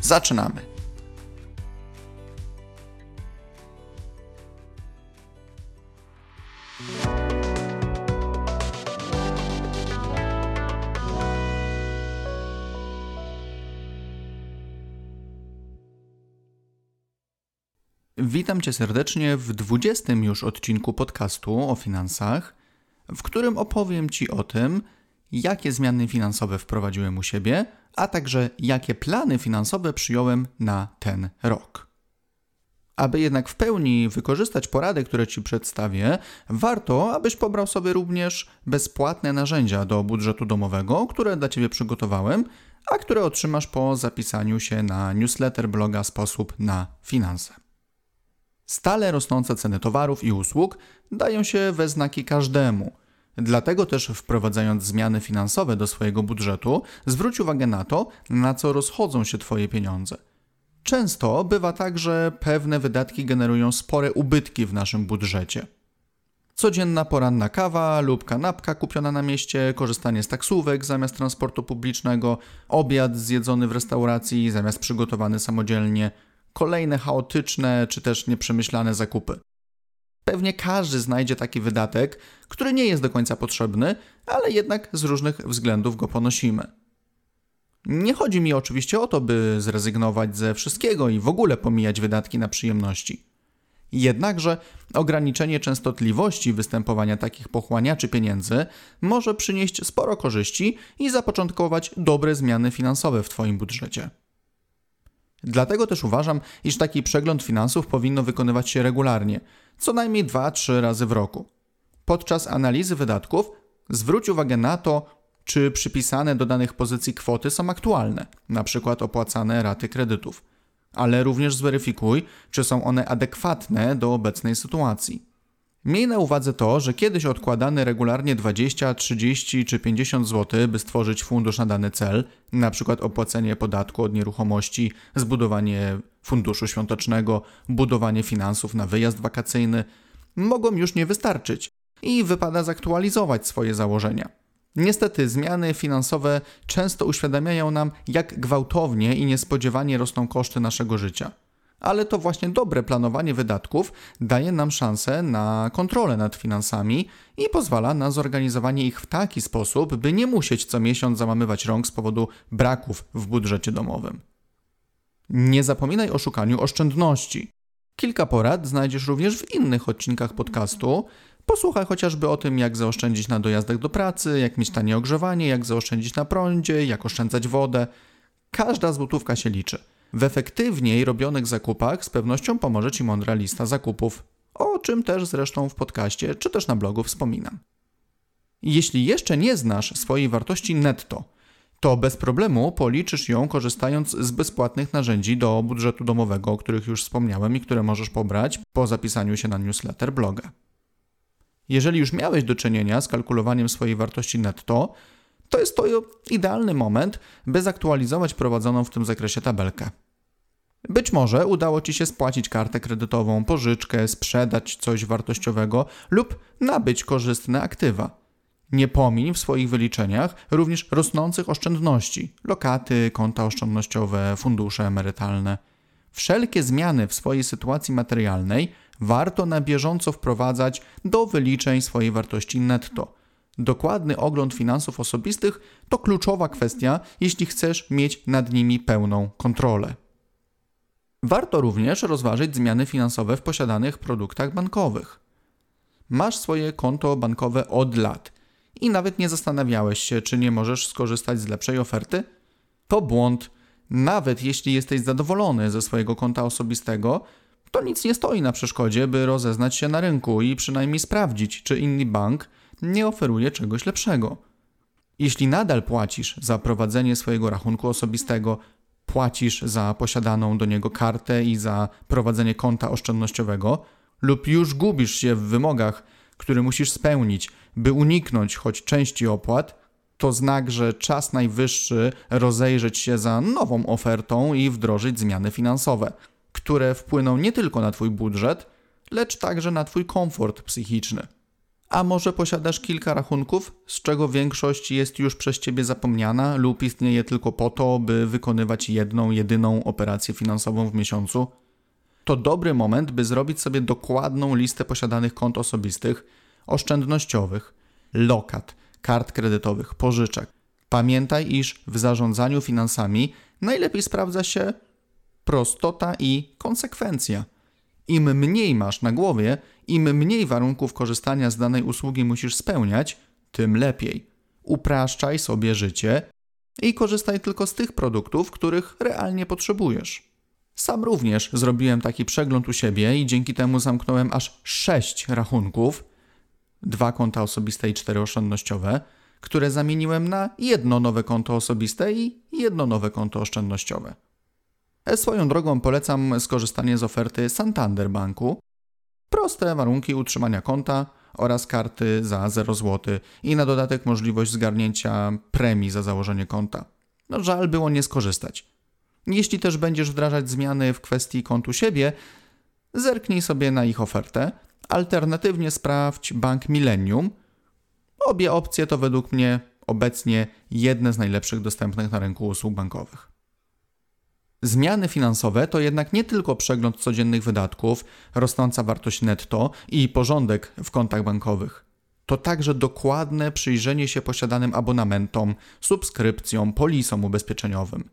Zaczynamy! Witam Cię serdecznie w 20 już odcinku podcastu o finansach, w którym opowiem Ci o tym, jakie zmiany finansowe wprowadziłem u siebie, a także jakie plany finansowe przyjąłem na ten rok. Aby jednak w pełni wykorzystać porady, które Ci przedstawię, warto, abyś pobrał sobie również bezpłatne narzędzia do budżetu domowego, które dla Ciebie przygotowałem, a które otrzymasz po zapisaniu się na newsletter bloga Sposób na Finanse. Stale rosnące ceny towarów i usług dają się we znaki każdemu. Dlatego też wprowadzając zmiany finansowe do swojego budżetu, zwróć uwagę na to, na co rozchodzą się Twoje pieniądze. Często bywa tak, że pewne wydatki generują spore ubytki w naszym budżecie. Codzienna poranna kawa lub kanapka kupiona na mieście, korzystanie z taksówek zamiast transportu publicznego, obiad zjedzony w restauracji zamiast przygotowany samodzielnie, kolejne chaotyczne czy też nieprzemyślane zakupy. Pewnie każdy znajdzie taki wydatek, który nie jest do końca potrzebny, ale jednak z różnych względów go ponosimy. Nie chodzi mi oczywiście o to, by zrezygnować ze wszystkiego i w ogóle pomijać wydatki na przyjemności. Jednakże ograniczenie częstotliwości występowania takich pochłaniaczy pieniędzy może przynieść sporo korzyści i zapoczątkować dobre zmiany finansowe w Twoim budżecie. Dlatego też uważam, iż taki przegląd finansów powinno wykonywać się regularnie, co najmniej 2-3 razy w roku. Podczas analizy wydatków zwróć uwagę na to, czy przypisane do danych pozycji kwoty są aktualne, np. opłacane raty kredytów, ale również zweryfikuj, czy są one adekwatne do obecnej sytuacji. Miej na uwadze to, że kiedyś odkładane regularnie 20, 30 czy 50 zł, by stworzyć fundusz na dany cel, np. opłacenie podatku od nieruchomości, zbudowanie funduszu świątecznego, budowanie finansów na wyjazd wakacyjny, mogą już nie wystarczyć i wypada zaktualizować swoje założenia. Niestety zmiany finansowe często uświadamiają nam, jak gwałtownie i niespodziewanie rosną koszty naszego życia ale to właśnie dobre planowanie wydatków daje nam szansę na kontrolę nad finansami i pozwala na zorganizowanie ich w taki sposób, by nie musieć co miesiąc zamamywać rąk z powodu braków w budżecie domowym. Nie zapominaj o szukaniu oszczędności. Kilka porad znajdziesz również w innych odcinkach podcastu. Posłuchaj chociażby o tym, jak zaoszczędzić na dojazdach do pracy, jak mieć tanie ogrzewanie, jak zaoszczędzić na prądzie, jak oszczędzać wodę. Każda złotówka się liczy. W efektywniej robionych zakupach z pewnością pomoże Ci mądra lista zakupów, o czym też zresztą w podcaście czy też na blogu wspominam. Jeśli jeszcze nie znasz swojej wartości netto, to bez problemu policzysz ją korzystając z bezpłatnych narzędzi do budżetu domowego, o których już wspomniałem i które możesz pobrać po zapisaniu się na newsletter bloga. Jeżeli już miałeś do czynienia z kalkulowaniem swojej wartości netto, to jest to idealny moment, by zaktualizować prowadzoną w tym zakresie tabelkę. Być może udało Ci się spłacić kartę kredytową, pożyczkę, sprzedać coś wartościowego lub nabyć korzystne aktywa. Nie pomiń w swoich wyliczeniach również rosnących oszczędności, lokaty, konta oszczędnościowe, fundusze emerytalne. Wszelkie zmiany w swojej sytuacji materialnej warto na bieżąco wprowadzać do wyliczeń swojej wartości netto – Dokładny ogląd finansów osobistych to kluczowa kwestia, jeśli chcesz mieć nad nimi pełną kontrolę. Warto również rozważyć zmiany finansowe w posiadanych produktach bankowych. Masz swoje konto bankowe od lat i nawet nie zastanawiałeś się, czy nie możesz skorzystać z lepszej oferty? To błąd. Nawet jeśli jesteś zadowolony ze swojego konta osobistego, to nic nie stoi na przeszkodzie, by rozeznać się na rynku i przynajmniej sprawdzić, czy inny bank nie oferuje czegoś lepszego. Jeśli nadal płacisz za prowadzenie swojego rachunku osobistego płacisz za posiadaną do niego kartę i za prowadzenie konta oszczędnościowego, lub już gubisz się w wymogach, które musisz spełnić, by uniknąć choć części opłat, to znak, że czas najwyższy rozejrzeć się za nową ofertą i wdrożyć zmiany finansowe, które wpłyną nie tylko na Twój budżet, lecz także na Twój komfort psychiczny. A może posiadasz kilka rachunków, z czego większość jest już przez Ciebie zapomniana lub istnieje tylko po to, by wykonywać jedną, jedyną operację finansową w miesiącu? To dobry moment, by zrobić sobie dokładną listę posiadanych kont osobistych, oszczędnościowych, lokat, kart kredytowych, pożyczek. Pamiętaj, iż w zarządzaniu finansami najlepiej sprawdza się prostota i konsekwencja. Im mniej masz na głowie, im mniej warunków korzystania z danej usługi musisz spełniać, tym lepiej. Upraszczaj sobie życie i korzystaj tylko z tych produktów, których realnie potrzebujesz. Sam również zrobiłem taki przegląd u siebie i dzięki temu zamknąłem aż 6 rachunków, dwa konta osobiste i cztery oszczędnościowe, które zamieniłem na jedno nowe konto osobiste i jedno nowe konto oszczędnościowe. E, swoją drogą polecam skorzystanie z oferty Santander Banku. Proste warunki utrzymania konta oraz karty za 0 zł i na dodatek możliwość zgarnięcia premii za założenie konta. No żal było nie skorzystać. Jeśli też będziesz wdrażać zmiany w kwestii kontu siebie, zerknij sobie na ich ofertę. Alternatywnie sprawdź Bank Millennium. Obie opcje to według mnie obecnie jedne z najlepszych dostępnych na rynku usług bankowych. Zmiany finansowe to jednak nie tylko przegląd codziennych wydatków, rosnąca wartość netto i porządek w kontach bankowych. To także dokładne przyjrzenie się posiadanym abonamentom, subskrypcjom, polisom ubezpieczeniowym.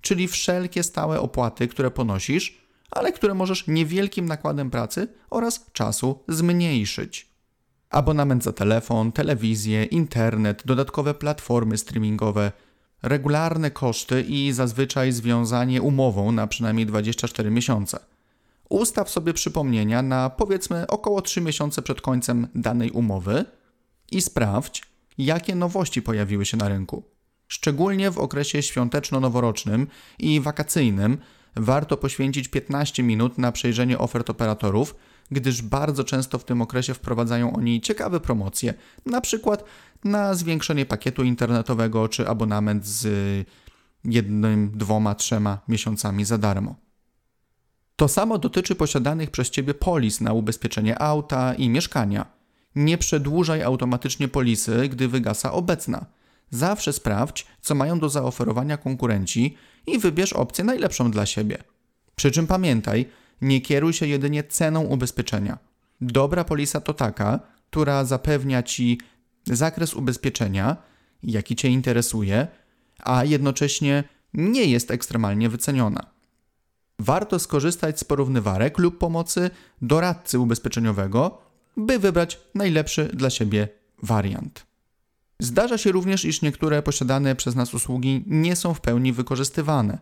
Czyli wszelkie stałe opłaty, które ponosisz, ale które możesz niewielkim nakładem pracy oraz czasu zmniejszyć. Abonament za telefon, telewizję, internet, dodatkowe platformy streamingowe – regularne koszty i zazwyczaj związanie umową na przynajmniej 24 miesiące. Ustaw sobie przypomnienia na powiedzmy około 3 miesiące przed końcem danej umowy i sprawdź, jakie nowości pojawiły się na rynku. Szczególnie w okresie świąteczno-noworocznym i wakacyjnym warto poświęcić 15 minut na przejrzenie ofert operatorów, gdyż bardzo często w tym okresie wprowadzają oni ciekawe promocje, na przykład na zwiększenie pakietu internetowego czy abonament z jednym, dwoma, trzema miesiącami za darmo. To samo dotyczy posiadanych przez Ciebie polis na ubezpieczenie auta i mieszkania. Nie przedłużaj automatycznie polisy, gdy wygasa obecna. Zawsze sprawdź, co mają do zaoferowania konkurenci i wybierz opcję najlepszą dla siebie. Przy czym pamiętaj, nie kieruj się jedynie ceną ubezpieczenia. Dobra polisa to taka, która zapewnia Ci zakres ubezpieczenia, jaki Cię interesuje, a jednocześnie nie jest ekstremalnie wyceniona. Warto skorzystać z porównywarek lub pomocy doradcy ubezpieczeniowego, by wybrać najlepszy dla siebie wariant. Zdarza się również, iż niektóre posiadane przez nas usługi nie są w pełni wykorzystywane.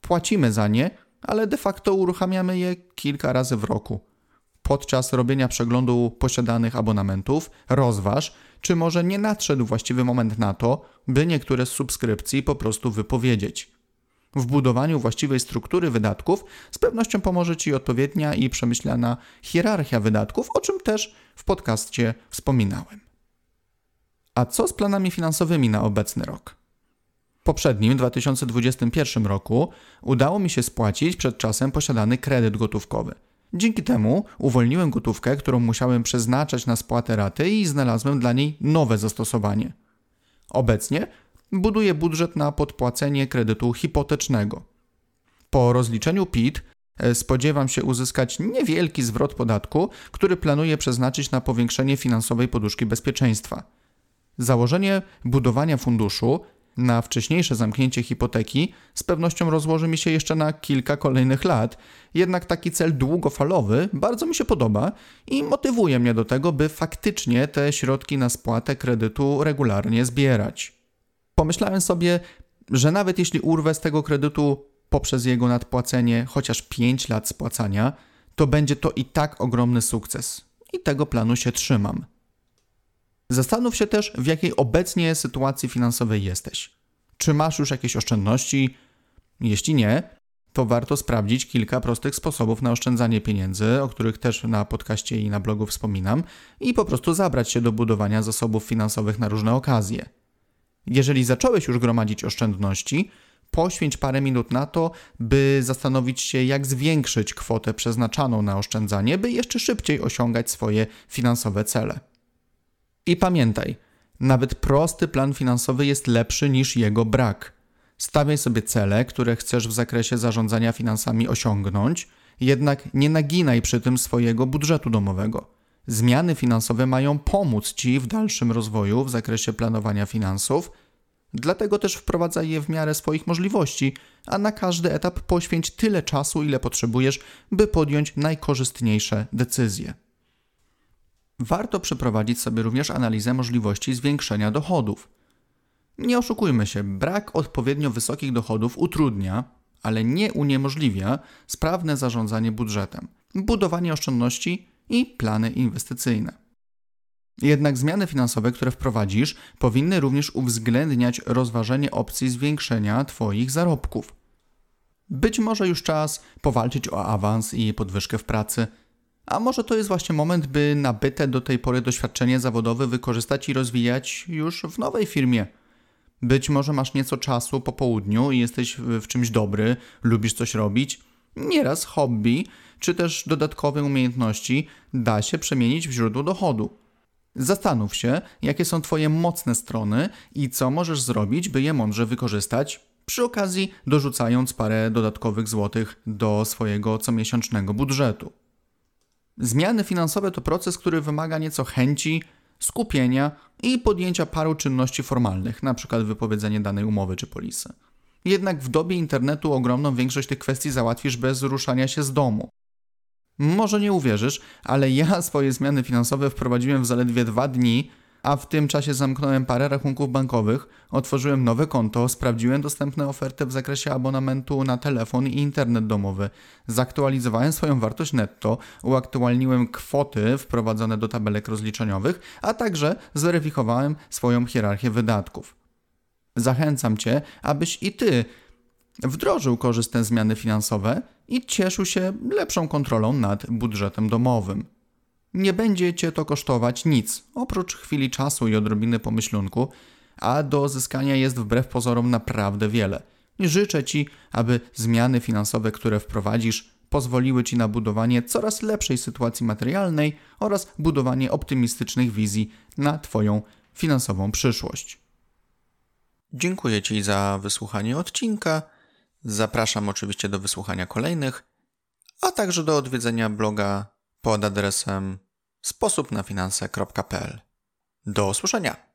Płacimy za nie, ale de facto uruchamiamy je kilka razy w roku. Podczas robienia przeglądu posiadanych abonamentów rozważ, czy może nie nadszedł właściwy moment na to, by niektóre z subskrypcji po prostu wypowiedzieć. W budowaniu właściwej struktury wydatków z pewnością pomoże Ci odpowiednia i przemyślana hierarchia wydatków, o czym też w podcaście wspominałem. A co z planami finansowymi na obecny rok? W poprzednim 2021 roku udało mi się spłacić przed czasem posiadany kredyt gotówkowy – Dzięki temu uwolniłem gotówkę, którą musiałem przeznaczać na spłatę raty i znalazłem dla niej nowe zastosowanie. Obecnie buduję budżet na podpłacenie kredytu hipotecznego. Po rozliczeniu PIT e, spodziewam się uzyskać niewielki zwrot podatku, który planuję przeznaczyć na powiększenie finansowej poduszki bezpieczeństwa. Założenie budowania funduszu na wcześniejsze zamknięcie hipoteki z pewnością rozłoży mi się jeszcze na kilka kolejnych lat, jednak taki cel długofalowy bardzo mi się podoba i motywuje mnie do tego, by faktycznie te środki na spłatę kredytu regularnie zbierać. Pomyślałem sobie, że nawet jeśli urwę z tego kredytu poprzez jego nadpłacenie chociaż 5 lat spłacania, to będzie to i tak ogromny sukces. I tego planu się trzymam. Zastanów się też, w jakiej obecnie sytuacji finansowej jesteś. Czy masz już jakieś oszczędności? Jeśli nie, to warto sprawdzić kilka prostych sposobów na oszczędzanie pieniędzy, o których też na podcaście i na blogu wspominam, i po prostu zabrać się do budowania zasobów finansowych na różne okazje. Jeżeli zacząłeś już gromadzić oszczędności, poświęć parę minut na to, by zastanowić się, jak zwiększyć kwotę przeznaczaną na oszczędzanie, by jeszcze szybciej osiągać swoje finansowe cele. I pamiętaj, nawet prosty plan finansowy jest lepszy niż jego brak. Stawiaj sobie cele, które chcesz w zakresie zarządzania finansami osiągnąć, jednak nie naginaj przy tym swojego budżetu domowego. Zmiany finansowe mają pomóc Ci w dalszym rozwoju w zakresie planowania finansów, dlatego też wprowadzaj je w miarę swoich możliwości, a na każdy etap poświęć tyle czasu, ile potrzebujesz, by podjąć najkorzystniejsze decyzje. Warto przeprowadzić sobie również analizę możliwości zwiększenia dochodów. Nie oszukujmy się, brak odpowiednio wysokich dochodów utrudnia, ale nie uniemożliwia sprawne zarządzanie budżetem, budowanie oszczędności i plany inwestycyjne. Jednak zmiany finansowe, które wprowadzisz, powinny również uwzględniać rozważenie opcji zwiększenia Twoich zarobków. Być może już czas powalczyć o awans i podwyżkę w pracy, a może to jest właśnie moment, by nabyte do tej pory doświadczenie zawodowe wykorzystać i rozwijać już w nowej firmie. Być może masz nieco czasu po południu i jesteś w czymś dobry, lubisz coś robić. Nieraz hobby czy też dodatkowe umiejętności da się przemienić w źródło dochodu. Zastanów się, jakie są Twoje mocne strony i co możesz zrobić, by je mądrze wykorzystać, przy okazji dorzucając parę dodatkowych złotych do swojego comiesięcznego budżetu. Zmiany finansowe to proces, który wymaga nieco chęci, skupienia i podjęcia paru czynności formalnych, np. wypowiedzenie danej umowy czy polisy. Jednak w dobie internetu ogromną większość tych kwestii załatwisz bez ruszania się z domu. Może nie uwierzysz, ale ja swoje zmiany finansowe wprowadziłem w zaledwie dwa dni, a w tym czasie zamknąłem parę rachunków bankowych, otworzyłem nowe konto, sprawdziłem dostępne oferty w zakresie abonamentu na telefon i internet domowy, zaktualizowałem swoją wartość netto, uaktualniłem kwoty wprowadzone do tabelek rozliczeniowych, a także zweryfikowałem swoją hierarchię wydatków. Zachęcam Cię, abyś i Ty wdrożył korzystne zmiany finansowe i cieszył się lepszą kontrolą nad budżetem domowym. Nie będzie cię to kosztować nic, oprócz chwili czasu i odrobiny pomyślunku, a do zyskania jest wbrew pozorom naprawdę wiele. Życzę Ci, aby zmiany finansowe, które wprowadzisz, pozwoliły Ci na budowanie coraz lepszej sytuacji materialnej oraz budowanie optymistycznych wizji na Twoją finansową przyszłość. Dziękuję Ci za wysłuchanie odcinka. Zapraszam oczywiście do wysłuchania kolejnych, a także do odwiedzenia bloga pod adresem sposobnafinanse.pl. Do usłyszenia!